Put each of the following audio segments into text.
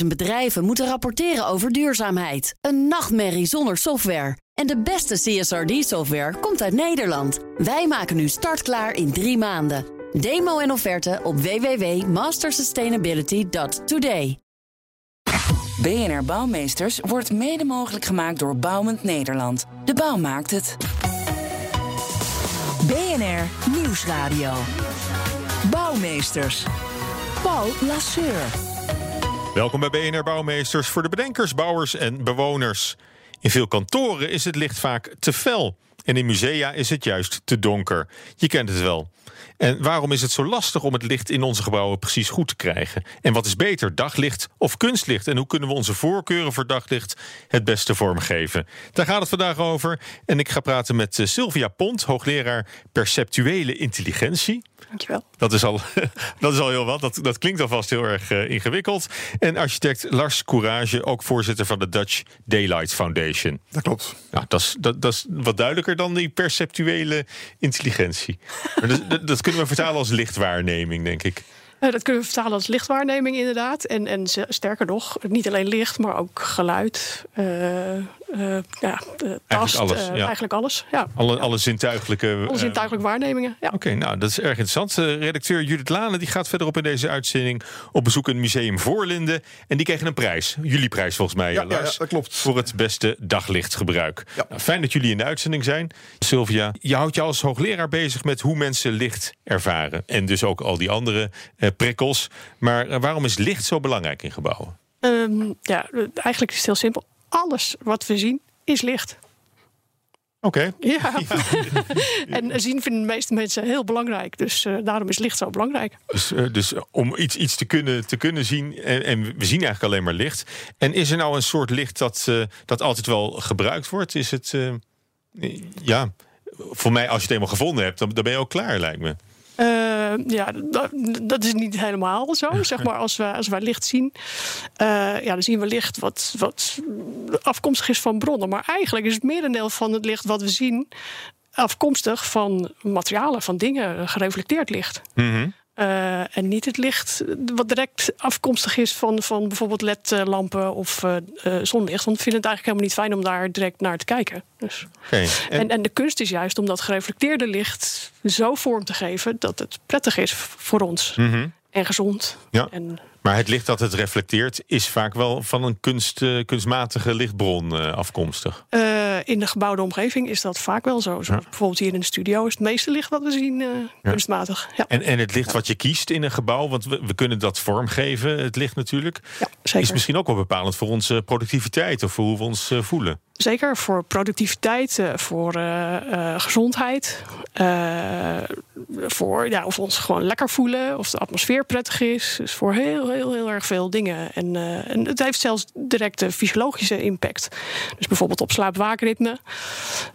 50.000 bedrijven moeten rapporteren over duurzaamheid. Een nachtmerrie zonder software. En de beste CSRD-software komt uit Nederland. Wij maken nu startklaar in drie maanden. Demo en offerte op www.mastersustainability.today. BNR Bouwmeesters wordt mede mogelijk gemaakt door Bouwend Nederland. De bouw maakt het. BNR Nieuwsradio. Bouwmeesters. Paul Lasseur. Welkom bij BNR Bouwmeesters voor de bedenkers, bouwers en bewoners. In veel kantoren is het licht vaak te fel. En in musea is het juist te donker. Je kent het wel. En waarom is het zo lastig om het licht in onze gebouwen precies goed te krijgen? En wat is beter, daglicht of kunstlicht? En hoe kunnen we onze voorkeuren voor daglicht het beste vormgeven? Daar gaat het vandaag over. En ik ga praten met eh, Sylvia Pont, hoogleraar perceptuele intelligentie. Dankjewel. Dat is al, dat is al heel wat. Dat, dat klinkt alvast heel erg uh, ingewikkeld. En architect Lars Courage, ook voorzitter van de Dutch Daylight Foundation. Dat klopt. Nou, dat, is, dat, dat is wat duidelijker dan die perceptuele intelligentie. dat, dat kunnen we vertalen als lichtwaarneming, denk ik. Uh, dat kunnen we vertalen als lichtwaarneming, inderdaad. En, en sterker nog, niet alleen licht, maar ook geluid. Uh, uh, ja, tast, eigenlijk alles. Ja. Eigenlijk alles ja. Alle, alle zintuigelijke, alle zintuigelijke waarnemingen. Ja. Oké, okay, nou dat is erg interessant. redacteur Judith Lane die gaat verderop in deze uitzending op bezoek in het Museum Voorlinden. En die kregen een prijs. Jullie prijs volgens mij, ja, Lars. Ja, dat klopt. Voor het beste daglichtgebruik. Nou, fijn dat jullie in de uitzending zijn. Sylvia, je houdt je als hoogleraar bezig met hoe mensen licht ervaren. En dus ook al die andere uh, prikkels. Maar uh, waarom is licht zo belangrijk in gebouwen? Um, ja, eigenlijk is het heel simpel. Alles wat we zien is licht. Oké. Okay. Ja. en zien vinden de meeste mensen heel belangrijk. Dus uh, daarom is licht zo belangrijk. Dus, uh, dus om iets, iets te, kunnen, te kunnen zien. En, en, we zien eigenlijk alleen maar licht. En is er nou een soort licht dat, uh, dat altijd wel gebruikt wordt? Is het. ja. Voor mij, als je het eenmaal gevonden hebt, dan, dan ben je ook klaar, lijkt me. Uh, ja, dat, dat, is niet helemaal zo. Zeg maar, als, we, als wij licht zien, uh, ja, dan zien we licht wat, wat afkomstig is van bronnen. Maar eigenlijk is het merendeel van het licht wat we zien afkomstig van materialen, van dingen, gereflecteerd licht. Mm -hmm. Uh, en niet het licht wat direct afkomstig is van, van bijvoorbeeld LED-lampen of uh, uh, zonlicht. Want we vinden het eigenlijk helemaal niet fijn om daar direct naar te kijken. Dus. Okay. En, en, en, de kunst is juist om dat gereflecteerde licht zo vorm te geven dat het prettig is voor ons. Mm -hmm. En gezond. Ja. En, maar het licht dat het reflecteert is vaak wel van een kunst, kunstmatige lichtbron afkomstig. Uh, in de gebouwde omgeving is dat vaak wel zo. zo ja. Bijvoorbeeld hier in de studio is het meeste licht wat we zien ja. kunstmatig. Ja. En, en het licht wat je kiest in een gebouw, want we, we kunnen dat vormgeven, het licht natuurlijk, is misschien ook wel bepalend voor onze productiviteit of voor hoe we ons voelen. Zeker voor productiviteit, voor gezondheid, voor ja, of we ons gewoon lekker voelen, of de atmosfeer prettig is. Dus voor heel, heel, heel erg veel dingen. En, en het heeft zelfs directe fysiologische impact. Dus bijvoorbeeld op slaap-waakritme,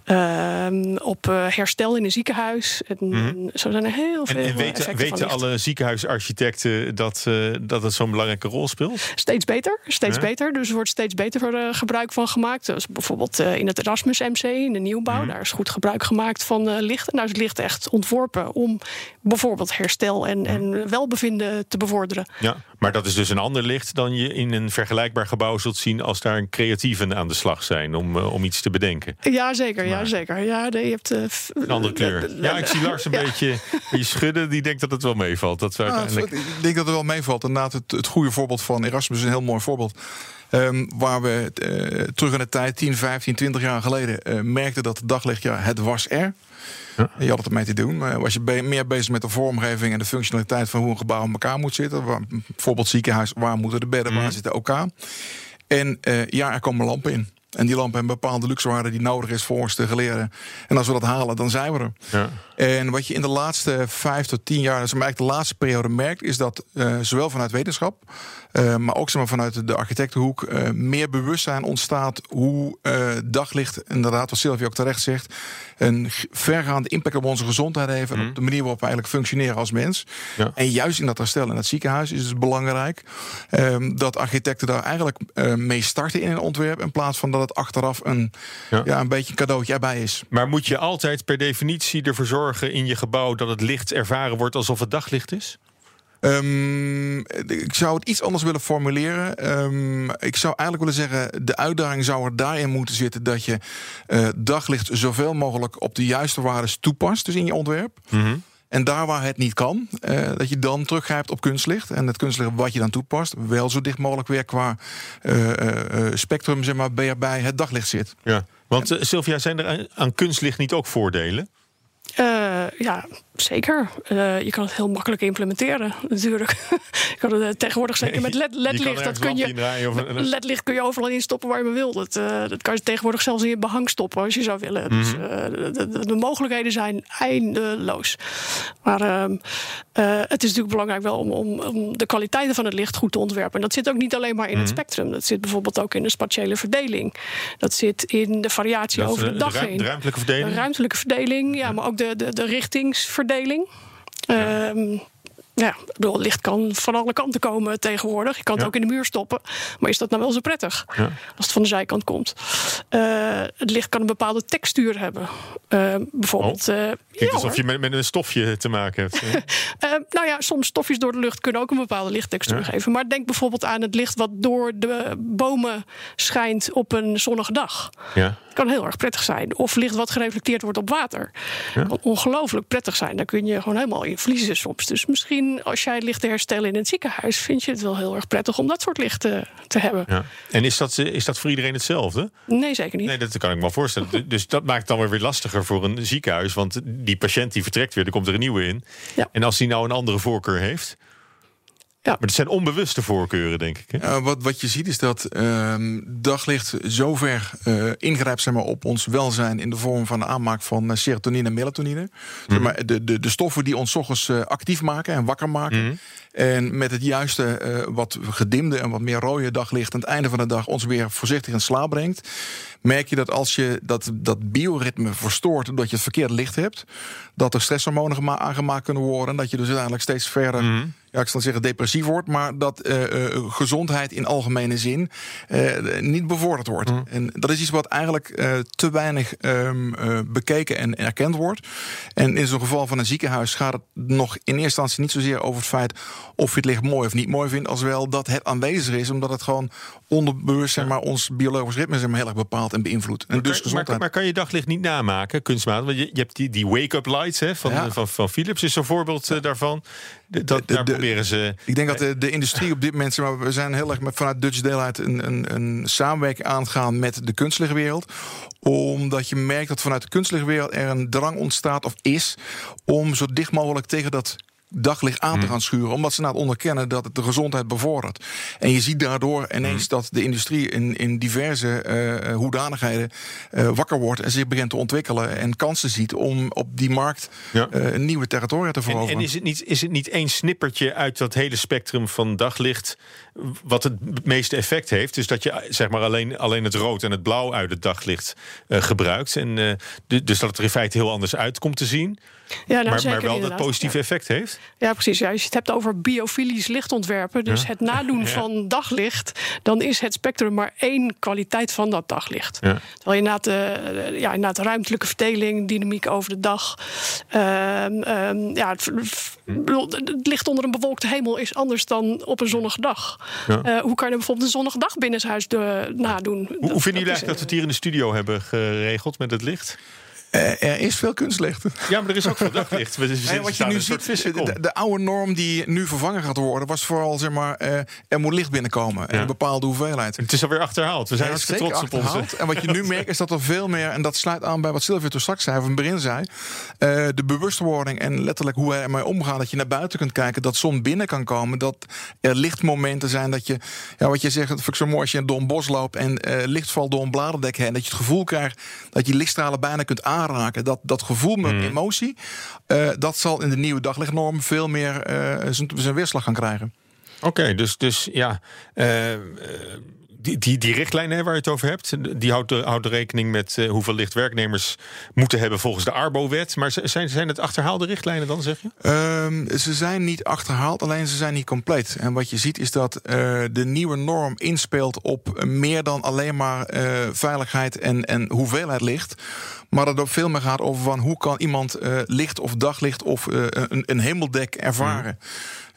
uh, op uh, herstel in een ziekenhuis. En, Mhm. Zo zijn er heel veel. En, en weten, alle ziekenhuisarchitecten dat, uh, dat het zo'n belangrijke rol speelt? Steeds beter, steeds Ja. beter. Dus er wordt steeds beter uh, gebruik van gemaakt. Dus bijvoorbeeld uh, in het Erasmus MC, in de nieuwbouw, Mhm. daar is goed gebruik gemaakt van uh, licht. En daar is het licht echt ontworpen om bijvoorbeeld herstel en, en welbevinden te bevorderen. Ja, maar dat is dus een ander licht dan je in een vergelijkbaar gebouw zult zien als daar creatieven aan de slag zijn om, uh, om iets te bedenken. Ja, zeker. Ja, zeker. Ja, nee, je hebt, uh, Een andere kleur. Ja, ik zie Lars een Ja. beetje die schudden. Die denkt dat het wel meevalt. Dat we Ja, uiteindelijk... ik denk dat het wel meevalt. Inderdaad, het, het goede voorbeeld van Erasmus is een heel mooi voorbeeld. Ehm, waar we eh, terug in de tijd, 10, 15, 20 jaar geleden, eh, merkten dat het daglicht, ja, het was er. Ja. Je had het ermee te doen. Maar was je be- meer bezig met de vormgeving en de functionaliteit van hoe een gebouw in elkaar moet zitten. Waar, bijvoorbeeld ziekenhuis, waar moeten de bedden, Mhm. waar zit de OK? En eh, ja, er komen lampen in. En die lampen hebben bepaalde luxewaarde die nodig is voor ons te leren. En als we dat halen, dan zijn we er. Ja. En wat je in de laatste vijf tot tien jaar, dat is maar eigenlijk de laatste periode merkt, is dat eh, zowel vanuit wetenschap, eh, maar ook zeg maar, vanuit de architectenhoek, eh, meer bewustzijn ontstaat hoe daglicht, inderdaad, wat Sylvia ook terecht zegt, een vergaande impact op onze gezondheid heeft en op de manier waarop we eigenlijk functioneren als mens. Ja. En juist in dat herstel in het ziekenhuis is het belangrijk ehm, dat architecten daar eigenlijk mee starten in een ontwerp, in plaats van dat het achteraf een, Ja. ja. een beetje een cadeautje erbij is. Maar moet je altijd per definitie ervoor zorgen in je gebouw dat het licht ervaren wordt alsof het daglicht is? Um, ik zou het iets anders willen formuleren. Um, ik zou eigenlijk willen zeggen: de uitdaging zou er daarin moeten zitten dat je uh, daglicht zoveel mogelijk op de juiste waarden toepast, dus in je ontwerp. Mm -hmm. En daar waar het niet kan, uh, dat je dan teruggrijpt op kunstlicht. En het kunstlicht wat je dan toepast, wel zo dicht mogelijk weer qua uh, spectrum, zeg maar, bij het daglicht zit. Ja, want Sylvia, zijn er aan kunstlicht niet ook voordelen? Uh, ja, zeker. Uh, je kan het heel makkelijk implementeren, natuurlijk. je kan het uh, tegenwoordig zeker met LED, LED-licht. Dat kun je, LED-licht kun je overal instoppen waar je maar wil. Dat, dat kan je tegenwoordig zelfs in je behang stoppen als je zou willen. Mm -hmm. Dus de, de, de, mogelijkheden zijn eindeloos. Maar ehm, het is natuurlijk belangrijk wel om, om, om, de kwaliteiten van het licht goed te ontwerpen. En dat zit ook niet alleen maar in mm -hmm. het mhm. spectrum. Dat zit bijvoorbeeld ook in de spatiële verdeling. Dat zit in de variatie over de, de dag heen. De ruimtelijke verdeling? De ruimtelijke verdeling, ja, maar ook de, de, de richtingsverdeling. Ja. Um, ja, bedoel, licht kan van alle kanten komen tegenwoordig. Je kan het ja. ook in de muur stoppen. Maar is dat nou wel zo prettig? Ja. Als het van de zijkant komt. Uh, het licht kan een bepaalde textuur hebben. Uh, bijvoorbeeld. Oh. Uh, Klinkt alsof je met, met, een stofje te maken hebt. nou ja, soms stofjes door de lucht kunnen ook een bepaalde lichttextuur geven. Maar denk bijvoorbeeld aan het licht wat door de bomen schijnt op een zonnige dag. Ja. kan heel erg prettig zijn. Of licht wat gereflecteerd wordt op water. Kan ongelooflijk prettig zijn. Daar kun je gewoon helemaal in verliezen soms. Dus misschien als jij licht herstellen in het ziekenhuis, vind je het wel heel erg prettig om dat soort licht te, te hebben. Ja. En is dat, is dat voor iedereen hetzelfde? Nee, zeker niet. Nee, dat kan ik me wel voorstellen. dus dat maakt het dan weer weer lastiger voor een ziekenhuis. Want die patiënt die vertrekt weer, er komt er een nieuwe in. Ja. En als die nou een andere voorkeur heeft. Ja. Maar het zijn onbewuste voorkeuren, denk ik. Hè? Uh, wat, wat je ziet is dat uh, daglicht zover uh, ingrijpt zeg maar, op ons welzijn in de vorm van de aanmaak van serotonine en melatonine. Mm -hmm. zeg maar, de, de, de stoffen die ons ochtends actief maken en wakker maken. Mm -hmm. En met het juiste, wat gedimde en wat meer rode daglicht aan het einde van de dag ons weer voorzichtig in slaap brengt. Merk je dat als je dat, dat bioritme verstoort omdat je het verkeerde licht hebt, dat er stresshormonen aangemaakt kunnen worden. En dat je dus uiteindelijk steeds verder. Mm -hmm ja, ik zal zeggen depressief wordt, maar dat uh, uh, gezondheid in algemene zin uh, niet bevorderd wordt. Mm. En dat is iets wat eigenlijk te weinig um, bekeken en erkend wordt. En in zo'n geval van een ziekenhuis gaat het nog in eerste instantie niet zozeer over het feit of je het licht mooi of niet mooi vindt, als wel dat het aanwezig is, omdat het gewoon onderbewust zeg maar, ons biologisch ritme zeg maar, heel erg bepaalt en beïnvloedt. En maar, dus kan, maar, maar, kan je daglicht niet namaken, kunstmatig? Want je, je hebt die, die wake-up lights hè, van, ja. van, van Philips, is een voorbeeld daarvan. Dat, de, de, daar proberen ze. Ik denk dat de, de industrie op dit moment, maar we zijn heel erg met, vanuit Dutch Deelheid een, een, een samenwerking aangaan met de kunstlichtwereld omdat je merkt dat vanuit de kunstlichtwereld er een drang ontstaat of is om zo dicht mogelijk tegen dat daglicht aan te gaan schuren. Omdat ze nou onderkennen dat het de gezondheid bevordert. En je ziet daardoor ineens dat de industrie in, in diverse uh, hoedanigheden uh, wakker wordt en zich begint te ontwikkelen en kansen ziet om op die markt ja. uh, een nieuwe territoria te veroveren. En, en, is, het niet, is het niet één snippertje uit dat hele spectrum van daglicht wat het meeste effect heeft? Dus dat je zeg maar alleen, alleen het rood en het blauw uit het daglicht gebruikt. En, dus dat het er in feite heel anders uit komt te zien. Ja, nou, maar, zeker, maar wel dat positieve effect heeft? Ja, precies. Ja, als je het hebt over biofilisch lichtontwerpen, dus Ja. het nadoen Ja. van daglicht, dan is het spectrum maar één kwaliteit van dat daglicht. Ja. Terwijl je inderdaad, eh, ja, inderdaad ruimtelijke verdeling, dynamiek over de dag. ehm, ehm, ja, het, bedoel, het licht onder een bewolkte hemel is anders dan op een zonnige dag. Eh, hoe kan je bijvoorbeeld een zonnige dag binnenshuis de, nadoen? Hoe, hoe vinden jullie eigenlijk dat we het hier in de studio hebben geregeld met het licht? Uh, er is veel kunstlicht. Ja, maar er is ook veel daglicht. En wat je nu ziet, de, de, oude norm die nu vervangen gaat worden, was vooral zeg maar, uh, er moet licht binnenkomen. Ja. Een bepaalde hoeveelheid. Het is alweer achterhaald. We zijn ja, hartstikke trots op ons. En wat je nu merkt is dat er veel meer, en dat sluit aan bij wat Sylvia toen straks zei, of in het begin zei, uh, de bewustwording en letterlijk hoe wij ermee omgaan, dat je naar buiten kunt kijken, dat zon binnen kan komen, dat er lichtmomenten zijn dat je, ja, wat je zegt, dat vind ik zo mooi als je door een bos loopt en licht valt door een bladerdek heen, dat je het gevoel krijgt dat je lichtstralen bijna kunt aanraken. Dat, dat gevoel met mm. emotie, uh, dat zal in de nieuwe daglichtnorm veel meer uh, zijn weerslag gaan krijgen. Oké, okay, dus, dus ja. Uh, die, die, die richtlijnen waar je het over hebt, die houdt, houdt rekening met uh, hoeveel lichtwerknemers moeten hebben volgens de Arbo-wet. Maar zijn, zijn het achterhaalde richtlijnen dan, zeg je? Um, ze zijn niet achterhaald, alleen ze zijn niet compleet. En wat je ziet is dat uh, de nieuwe norm inspeelt op meer dan alleen maar uh, veiligheid en, en hoeveelheid licht. Maar dat het ook veel meer gaat over van hoe kan iemand licht of daglicht of een, een hemeldek ervaren. Eh,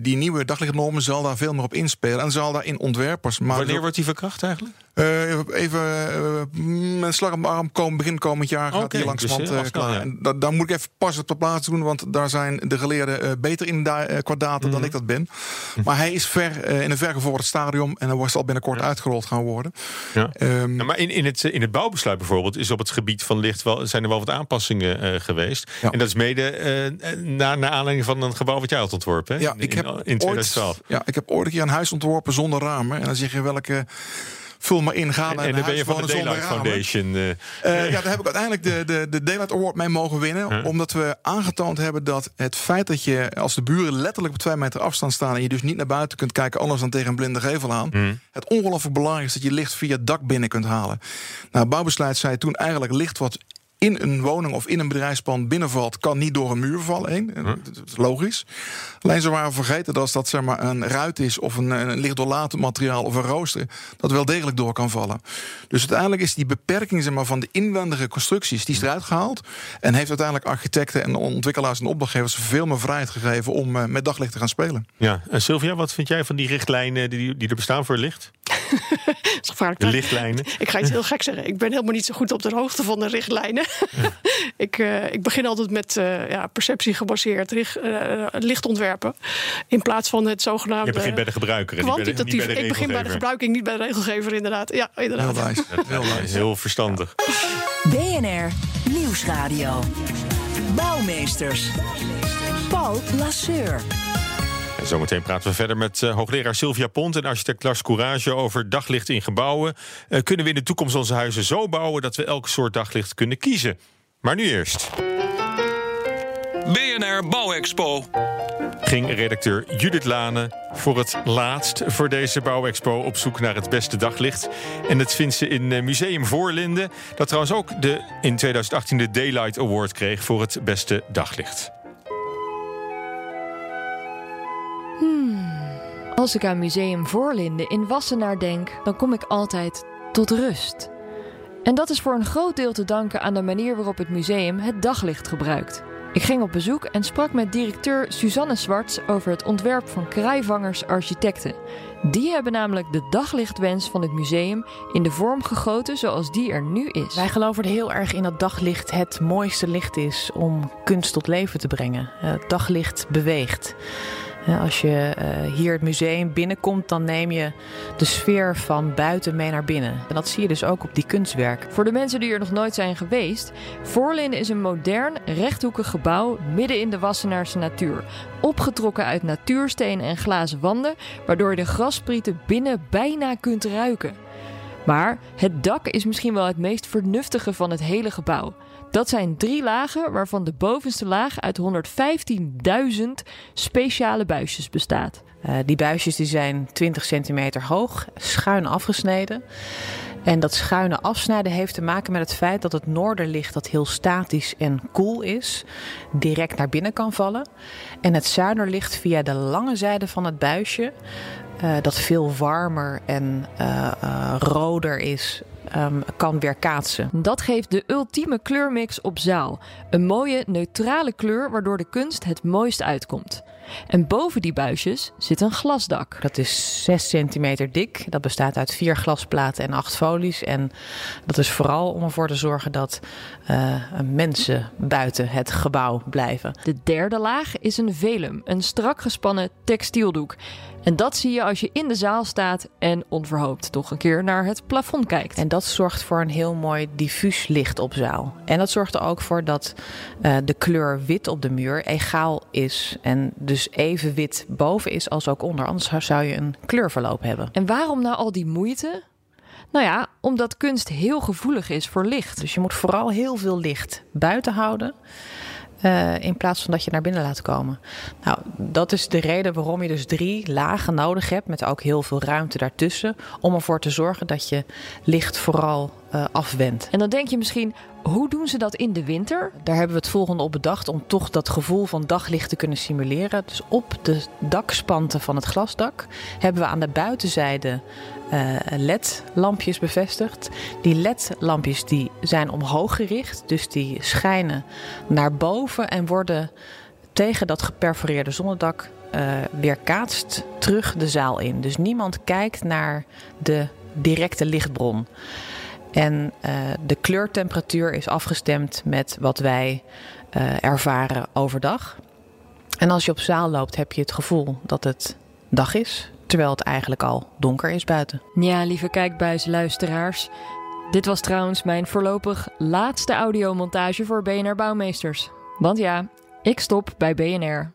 die nieuwe daglichtnormen zal daar veel meer op inspelen. En zal daar in ontwerpers... Maar Wanneer wordt die verkracht eigenlijk? Uh, even uh, een slag op de arm komen, begin komend jaar gaat die langzamerhand dus, uh, eh, klaar. ja. En da- daar moet ik even pas op de plaats doen, want daar zijn de geleerden eh, beter in da- eh, qua data Mhm. dan ik dat ben. Maar hij is ver eh, in een vergevorderd stadium en hij wordt al binnenkort uitgerold gaan worden. Ja. Ehm, Ja, maar in, in, het, in het bouwbesluit bijvoorbeeld is op het gebied van licht wel, zijn er wel wat aanpassingen eh, geweest. Ja. En dat is mede eh, naar, naar aanleiding van een gebouw wat jij had ontworpen. Hè? ja, in, ik heb in, in ooit, 2012. ja, ik heb ooit een keer een huis ontworpen zonder ramen. En dan zeg je welke. Vul maar in, ga En, dan ben je van de Daylight. Foundation. eh, Eh, ja, daar heb ik uiteindelijk de, de, de Daylight Award mee mogen winnen. Omdat we aangetoond hebben dat het feit dat je als de buren letterlijk op twee meter afstand staan. en je dus niet naar buiten kunt kijken, anders dan tegen een blinde gevel aan. het ongelooflijk belangrijk is dat je licht via het dak binnen kunt halen. Nou, bouwbesluit zei toen eigenlijk licht wat in een woning of in een bedrijfspand binnenvalt, kan niet door een muur vallen heen. Eh, Dat is logisch. Alleen ze waren vergeten dat als dat zeg maar, een ruit is of een, een lichtdoorlatend materiaal of een rooster, dat wel degelijk door kan vallen. Dus uiteindelijk is die beperking zeg maar, van de inwendige constructies, die is eruit gehaald. En heeft uiteindelijk architecten en ontwikkelaars en opdrachtgevers veel meer vrijheid gegeven om eh, met daglicht te gaan spelen. ja. En Sylvia, wat vind jij van die richtlijnen die, die er bestaan voor licht? Dat is gevaarlijk. De lichtlijnen? Ik ga iets heel gek zeggen. Ik ben helemaal niet zo goed op de hoogte van de richtlijnen. ik, eh, ik begin altijd met eh, ja, perceptie gebaseerd richt, eh, lichtontwerpen. In plaats van het zogenaamde. Je begint bij de gebruiker en niet bij de, bij ik begin bij de gebruiking, niet bij de regelgever, inderdaad. Ja, Heel inderdaad. wijs. Heel wijs. heel verstandig. BNR Nieuwsradio. Bouwmeesters. Paul Lasseur. En zometeen praten we verder met eh, hoogleraar Sylvia Pont en architect Lars Courage over daglicht in gebouwen. Eh, kunnen we in de toekomst onze huizen zo bouwen dat we elke soort daglicht kunnen kiezen? Maar nu eerst. BNR Bouwexpo. ging redacteur Judith Lane voor het laatst voor deze bouwexpo op zoek naar het beste daglicht. En dat vindt ze in eh, Museum Voorlinden, dat trouwens ook de, in 2018 de Daylight Award kreeg voor het beste daglicht. Als ik aan Museum Voorlinden in Wassenaar denk, dan kom ik altijd tot rust. En dat is voor een groot deel te danken aan de manier waarop het museum het daglicht gebruikt. Ik ging op bezoek en sprak met directeur Suzanne Zwarts over het ontwerp van Krijvangers Architecten. Die hebben namelijk de daglichtwens van het museum in de vorm gegoten zoals die er nu is. Wij geloven er heel erg in dat daglicht het mooiste licht is om kunst tot leven te brengen. Eh, daglicht beweegt. Als je eh, hier het museum binnenkomt, dan neem je de sfeer van buiten mee naar binnen. En dat zie je dus ook op die kunstwerken. Voor de mensen die er nog nooit zijn geweest, Voorlinden is een modern, rechthoekig gebouw midden in de Wassenaarse natuur. Opgetrokken uit natuursteen en glazen wanden, waardoor je de grassprieten binnen bijna kunt ruiken. Maar het dak is misschien wel het meest vernuftige van het hele gebouw. Dat zijn drie lagen, waarvan de bovenste laag uit 115.000 speciale buisjes bestaat. Eh, die buisjes die zijn 20 centimeter hoog, schuin afgesneden. En dat schuine afsnijden heeft te maken met het feit dat het noorderlicht, dat heel statisch en koel is, direct naar binnen kan vallen. En het zuiderlicht via de lange zijde van het buisje, eh, dat veel warmer en eh, roder is, ehm, kan weerkaatsen. Dat geeft de ultieme kleurmix op zaal. Een mooie, neutrale kleur waardoor de kunst het mooist uitkomt. En boven die buisjes zit een glasdak. Dat is 6 centimeter dik. Dat bestaat uit vier glasplaten en acht folies. En dat is vooral om ervoor te zorgen dat eh, mensen buiten het gebouw blijven. De derde laag is een velum, een strak gespannen textieldoek. En dat zie je als je in de zaal staat en onverhoopt toch een keer naar het plafond kijkt. En dat zorgt voor een heel mooi diffuus licht op zaal. En dat zorgt er ook voor dat eh, de kleur wit op de muur egaal is. En dus even wit boven is als ook onder. Anders zou je een kleurverloop hebben. En waarom nou al die moeite? Nou ja, omdat kunst heel gevoelig is voor licht. Dus je moet vooral heel veel licht buiten houden. Eh, in plaats van dat je naar binnen laat komen. Nou, dat is de reden waarom je dus drie lagen nodig hebt. Met ook heel veel ruimte daartussen. Om ervoor te zorgen dat je licht vooral eh, afwendt. En dan denk je misschien, hoe doen ze dat in de winter? Daar hebben we het volgende op bedacht om toch dat gevoel van daglicht te kunnen simuleren. Dus op de dakspanten van het glasdak hebben we aan de buitenzijde LED-lampjes bevestigd. Die LED-lampjes die zijn omhoog gericht, dus die schijnen naar boven en worden tegen dat geperforeerde zonnedak uh, weerkaatst terug de zaal in. Dus niemand kijkt naar de directe lichtbron. En uh, de kleurtemperatuur is afgestemd met wat wij ervaren overdag. En als je op zaal loopt, heb je het gevoel dat het dag is, terwijl het eigenlijk al donker is buiten. Ja, lieve kijkbuisluisteraars. Dit was trouwens mijn voorlopig laatste audiomontage voor BNR Bouwmeesters. Want ja, ik stop bij BNR.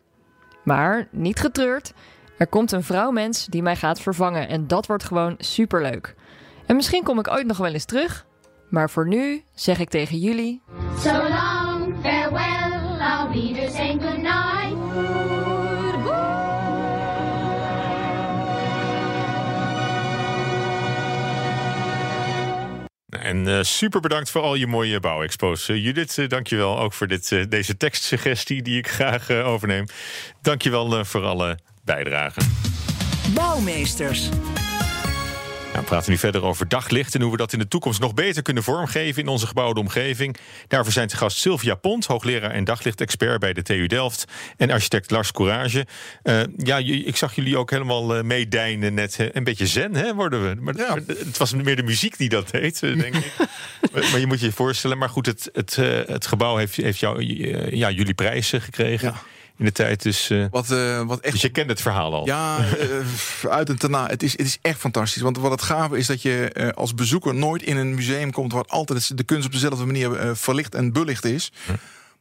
Maar niet getreurd, er komt een vrouwmens die mij gaat vervangen en dat wordt gewoon superleuk. En misschien kom ik ooit nog wel eens terug, maar voor nu zeg ik tegen jullie... So long, farewell, En uh, super bedankt voor al je mooie bouwexpo's. Uh, Judith, uh, dankjewel ook voor dit, deze tekstsuggestie die ik graag overneem. Dankjewel voor alle bijdragen. Bouwmeesters. Nou, we praten nu verder over daglicht en hoe we dat in de toekomst nog beter kunnen vormgeven in onze gebouwde omgeving. Daarvoor zijn te gast Sylvia Pont, hoogleraar en daglichtexpert bij de TU Delft, en architect Lars Courage. Uh, ja, ik zag jullie ook helemaal uh, meedijnen net. Een beetje zen hè, worden we. Maar, ja. Het was meer de muziek die dat deed, denk ik. maar je moet je je voorstellen. Maar goed, het, het, het gebouw heeft, heeft jou, ja, jullie prijzen gekregen. Ja in de tijd. Dus, uh, wat, uh, wat echt... dus je kent het verhaal al. Ja, uh, uit en daarna. Het is, het is echt fantastisch. Want wat het gave is dat je als bezoeker nooit in een museum komt... waar altijd de kunst op dezelfde manier verlicht en belicht is... Hm.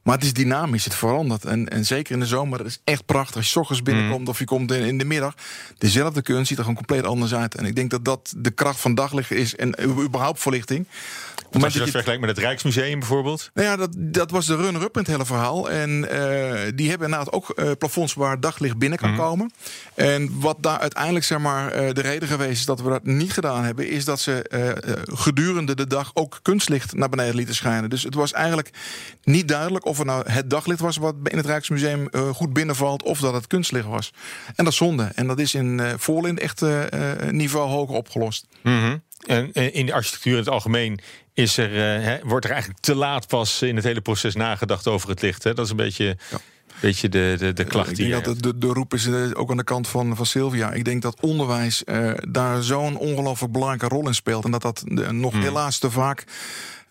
Maar het is dynamisch, het verandert. En, en zeker in de zomer, dat is echt prachtig. Als je ochtends binnenkomt mm. of je komt in, in, de middag. Dezelfde kunst ziet er gewoon compleet anders uit. En ik denk dat dat de kracht van daglicht is. En überhaupt verlichting. Want als je dat je... vergelijkt met het Rijksmuseum bijvoorbeeld? Nou ja, dat, dat was de runner-up in het hele verhaal. En uh, die hebben inderdaad ook uh, plafonds waar daglicht binnen kan mm. komen. En wat daar uiteindelijk zeg maar, uh, de reden geweest is dat we dat niet gedaan hebben... is dat ze gedurende de dag ook kunstlicht naar beneden lieten schijnen. Dus het was eigenlijk niet duidelijk of het nou het daglicht was... wat in het Rijksmuseum goed binnenvalt of dat het kunstlicht was. En dat is zonde. En dat is in uh, Voorlind echt niveau hoger opgelost. Mm -hmm. En in de architectuur in het algemeen is er, wordt er eigenlijk te laat pas in het hele proces nagedacht over het licht. Hè? Dat is een beetje. Ja. Beetje de, de, de klacht die ik denk dat de, de, roep is eh, ook aan de kant van, van Sylvia. Ik denk dat onderwijs uh, daar zo'n ongelooflijk belangrijke rol in speelt. En dat dat nog hmm. helaas te vaak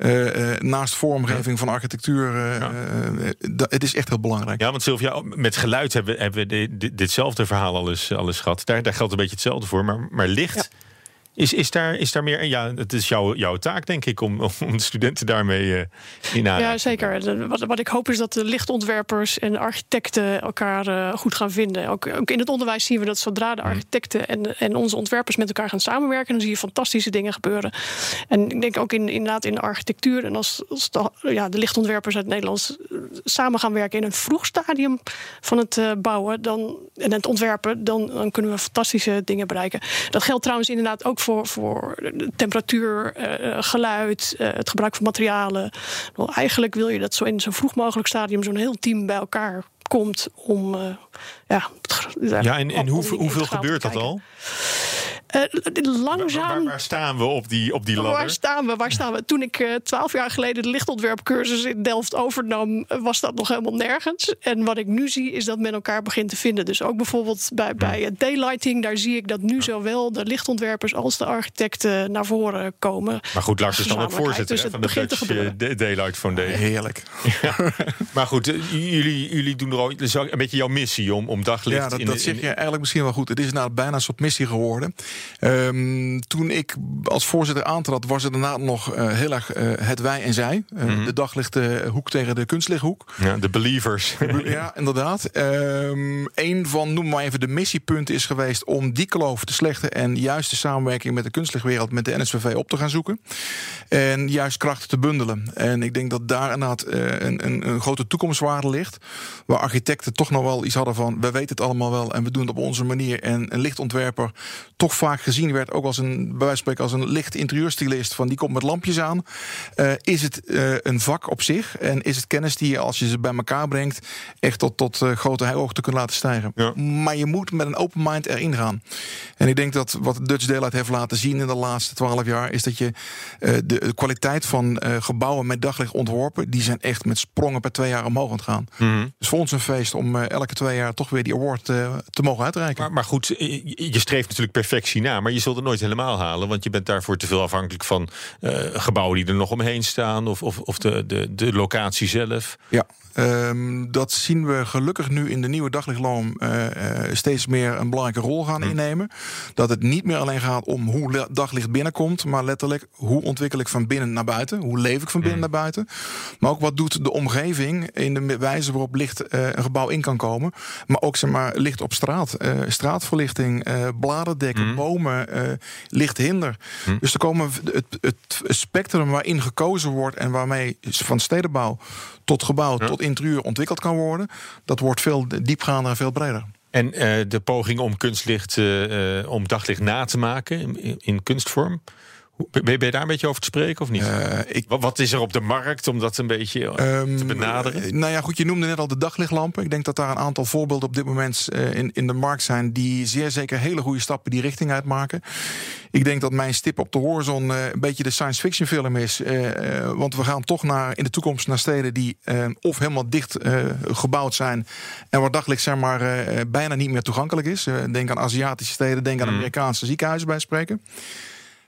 uh, naast vormgeving van architectuur. Ja. het is echt heel belangrijk. Ja, want Sylvia, met geluid hebben, hebben we ditzelfde verhaal al eens, al eens gehad. Daar, daar geldt een beetje hetzelfde voor. Maar, maar licht. Ja is, is, daar, is daar meer... Ja, het is jouw, jouw taak, denk ik, om, om de studenten daarmee uh, in Ja, zeker. Wat, wat ik hoop is dat de lichtontwerpers en architecten elkaar uh, goed gaan vinden. Ook, ook, in het onderwijs zien we dat zodra de mm. architecten en, en onze ontwerpers met elkaar gaan samenwerken... dan zie je fantastische dingen gebeuren. En ik denk ook in, inderdaad in de architectuur... en als, als de, ja, de lichtontwerpers uit Nederland samen gaan werken... in een vroeg stadium van het uh, bouwen dan, en het ontwerpen... Dan, dan kunnen we fantastische dingen bereiken. Dat geldt trouwens inderdaad ook voor, voor temperatuur, uh, geluid, uh, het gebruik van materialen. Nou, eigenlijk wil je dat zo in zo'n vroeg mogelijk stadium zo'n heel team bij elkaar komt om uh, ja, ja en, en hoeveel, hoeveel gebeurt dat al? Uh, langzaam. Waar, waar, staan we op die, op die ladder? Waar staan we? Waar staan we? Toen ik uh, twaalf jaar geleden de lichtontwerpcursus in Delft overnam, was dat nog helemaal nergens. En wat ik nu zie, is dat men elkaar begint te vinden. Dus ook bijvoorbeeld bij, bij daylighting, daar zie ik dat nu zowel de lichtontwerpers als de architecten naar voren komen. Maar goed, Lars is dan ook voorzitter dus van de Dutch Daylight Foundation. Heerlijk. Ja. maar goed, jullie, jullie doen er ook, een beetje jouw missie om, om daglicht ja, dat, dat zeg je eigenlijk misschien wel goed. Het is nou bijna een soort missie geworden. Um, toen ik als voorzitter aantrad, was het daarna nog uh, heel erg uh, het wij en zij. Uh, mm -hmm. De daglichthoek tegen de kunstlichthoek. Ja, de believers. ja, inderdaad. Um, een van, noem maar even, de missiepunten is geweest om die kloof te slechten en juist de samenwerking met de kunstlichtwereld, met de NSVV op te gaan zoeken. En juist krachten te bundelen. En ik denk dat daar inderdaad een, een, een grote toekomstwaarde ligt. Waar architecten toch nog wel iets hadden van, we weten het allemaal wel en we doen het op onze manier. En een lichtontwerper toch vaak gezien werd, ook als een, bij wijze van spreken, als een licht interieurstylist, van die komt met lampjes aan. Eh, is het eh, een vak op zich en is het kennis die je, als je ze bij elkaar brengt, echt tot, tot uh, grote hoogte kunt laten stijgen. Maar je moet met een open mind erin gaan. En ik denk dat wat Dutch Daylight heeft laten zien in de laatste twaalf jaar, is dat je de kwaliteit van gebouwen met daglicht ontworpen, die zijn echt met sprongen per twee jaar omhoog aan het gaan. Mhm. Dus voor ons een feest om elke twee jaar toch weer die award te mogen uitreiken. Maar, maar goed, je streeft natuurlijk perfectie maar je zult het nooit helemaal halen, want je bent daarvoor te veel afhankelijk van gebouwen die er nog omheen staan of, of, of de, de, de locatie zelf. Ja, Um, dat zien we gelukkig nu in de nieuwe daglichtloom uh, steeds meer een belangrijke rol gaan innemen. Dat het niet meer alleen gaat om hoe daglicht binnenkomt, maar letterlijk hoe ontwikkel ik van binnen naar buiten, hoe leef ik van binnen naar buiten. Maar ook wat doet de omgeving in de wijze waarop licht uh, een gebouw in kan komen. Maar ook zeg maar, licht op straat, straatverlichting, bladerdekken, mm. bomen, lichthinder. Mm. Dus er komen het, het spectrum waarin gekozen wordt en waarmee van stedenbouw tot gebouw, tot interieur ontwikkeld kan worden. Dat wordt veel diepgaander en veel breder. En uh, de poging om kunstlicht, uh, om daglicht na te maken in kunstvorm. Ben je daar een beetje over te spreken of niet? Uh, ik, wat, is er op de markt om dat een beetje um, te benaderen? nou ja, goed, je noemde net al de daglichtlampen. Ik denk dat daar een aantal voorbeelden op dit moment in, in de markt zijn... die zeer zeker hele goede stappen die richting uitmaken. Ik denk dat mijn stip op de horizon een beetje de science fiction film is. want we gaan toch naar, in de toekomst naar steden die of helemaal dicht gebouwd zijn... en waar daglicht zeg maar, bijna niet meer toegankelijk is. denk aan Aziatische steden, denk aan mm. Amerikaanse ziekenhuizen bij spreken.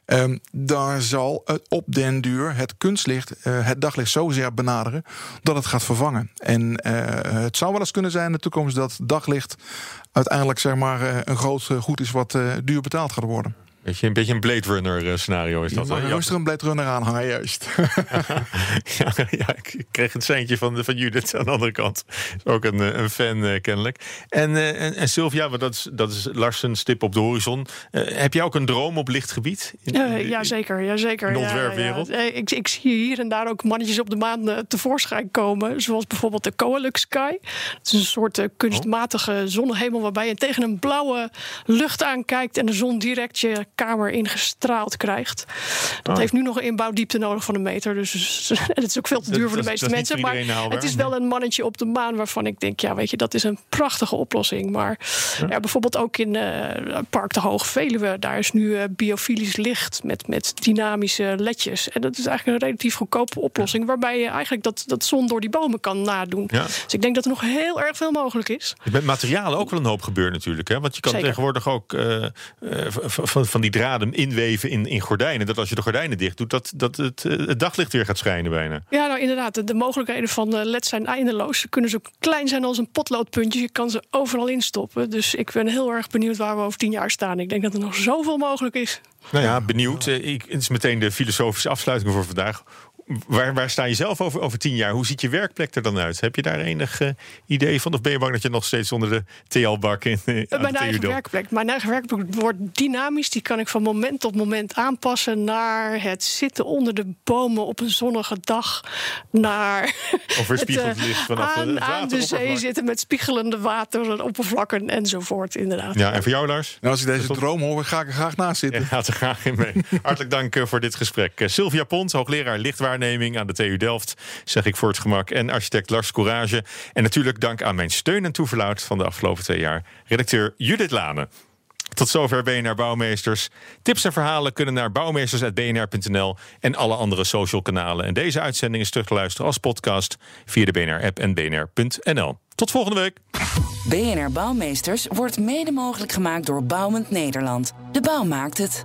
Um, daar zal het op den duur het kunstlicht uh, het daglicht zozeer benaderen dat het gaat vervangen. En uh, het zou wel eens kunnen zijn in de toekomst dat daglicht uiteindelijk zeg maar, uh, een groot goed is wat duur betaald gaat worden. Beetje, een beetje een Blade Runner eh, scenario is dat. Je mag een Blade Runner aanhangen, juist. ja, ja, ik kreeg een seintje van, van Judith aan de andere kant. Is ook een, eh, een fan uh, kennelijk. En, uh, en, en Sylvia, dat is, dat is Larsen stip op de horizon. Uh, heb jij ook een droom op lichtgebied? In, in, ja, zeker. Ja, zeker. In de ontwerpwereld? Ja, ja. Ik, ik zie hier en daar ook mannetjes op de maan tevoorschijn komen. Zoals bijvoorbeeld de Coalux Sky. Het is een soort kunstmatige zonnehemel waarbij je tegen een blauwe lucht aankijkt en de zon direct je kamer ingestraald krijgt. Dat oh. heeft nu nog een inbouwdiepte nodig van een meter. Dus het is ook veel te duur voor de meeste mensen. Maar het is wel een mannetje op de maan waarvan ik denk, ja, weet je, dat is een prachtige oplossing. Maar ja. bijvoorbeeld ook in uh, Park de Hoge Veluwe, daar is nu uh, biofilisch licht met, met dynamische ledjes. En dat is eigenlijk een relatief goedkope oplossing, waarbij je eigenlijk dat, dat zon door die bomen kan nadoen. Ja. Dus ik denk dat er nog heel erg veel mogelijk is. Met materialen ook wel een hoop gebeurt natuurlijk. Hè? Want je kan Zeker. tegenwoordig ook uh, van, van die draden inweven in, in gordijnen. Dat als je de gordijnen dicht doet, dat, dat het, eh, het daglicht weer gaat schijnen bijna. Ja, nou inderdaad. De, mogelijkheden van uh, LED zijn eindeloos. Ze kunnen zo klein zijn als een potloodpuntje. Je kan ze overal instoppen. Dus ik ben heel erg benieuwd waar we over tien jaar staan. Ik denk dat er nog zoveel mogelijk is. Nou ja, benieuwd. Eh, ik, het is meteen de filosofische afsluiting voor vandaag. Waar, waar sta je zelf over, over tien jaar? Hoe ziet je werkplek er dan uit? Heb je daar enig uh, idee van? Of ben je bang dat je nog steeds onder de TL-bak in uh, Mijn eigen werkplek. Mijn eigen werkplek wordt dynamisch. Die kan ik van moment tot moment aanpassen naar het zitten onder de bomen op een zonnige dag. Naar of het uh, vanaf aan, aan de zee zitten met spiegelende wateroppervlakken enzovoort. Inderdaad. Ja, en voor jou, Lars? Nou, als ik deze droom hoor, ga ik er graag naast zitten. Ja, gaat er graag in mee. Hartelijk dank voor dit gesprek. Sylvia Pont, hoogleraar aan de TU Delft, zeg ik voor het gemak. En architect Lars Courage. En natuurlijk dank aan mijn steun en toeverlaat van de afgelopen twee jaar, redacteur Judith Lane. Tot zover BNR Bouwmeesters. Tips en verhalen kunnen naar bouwmeesters.bnr.nl en alle andere social kanalen. En deze uitzending is terug te luisteren als podcast via de BNR-app en bnr.nl. Tot volgende week. BNR Bouwmeesters wordt mede mogelijk gemaakt door Bouwend Nederland. De bouw maakt het.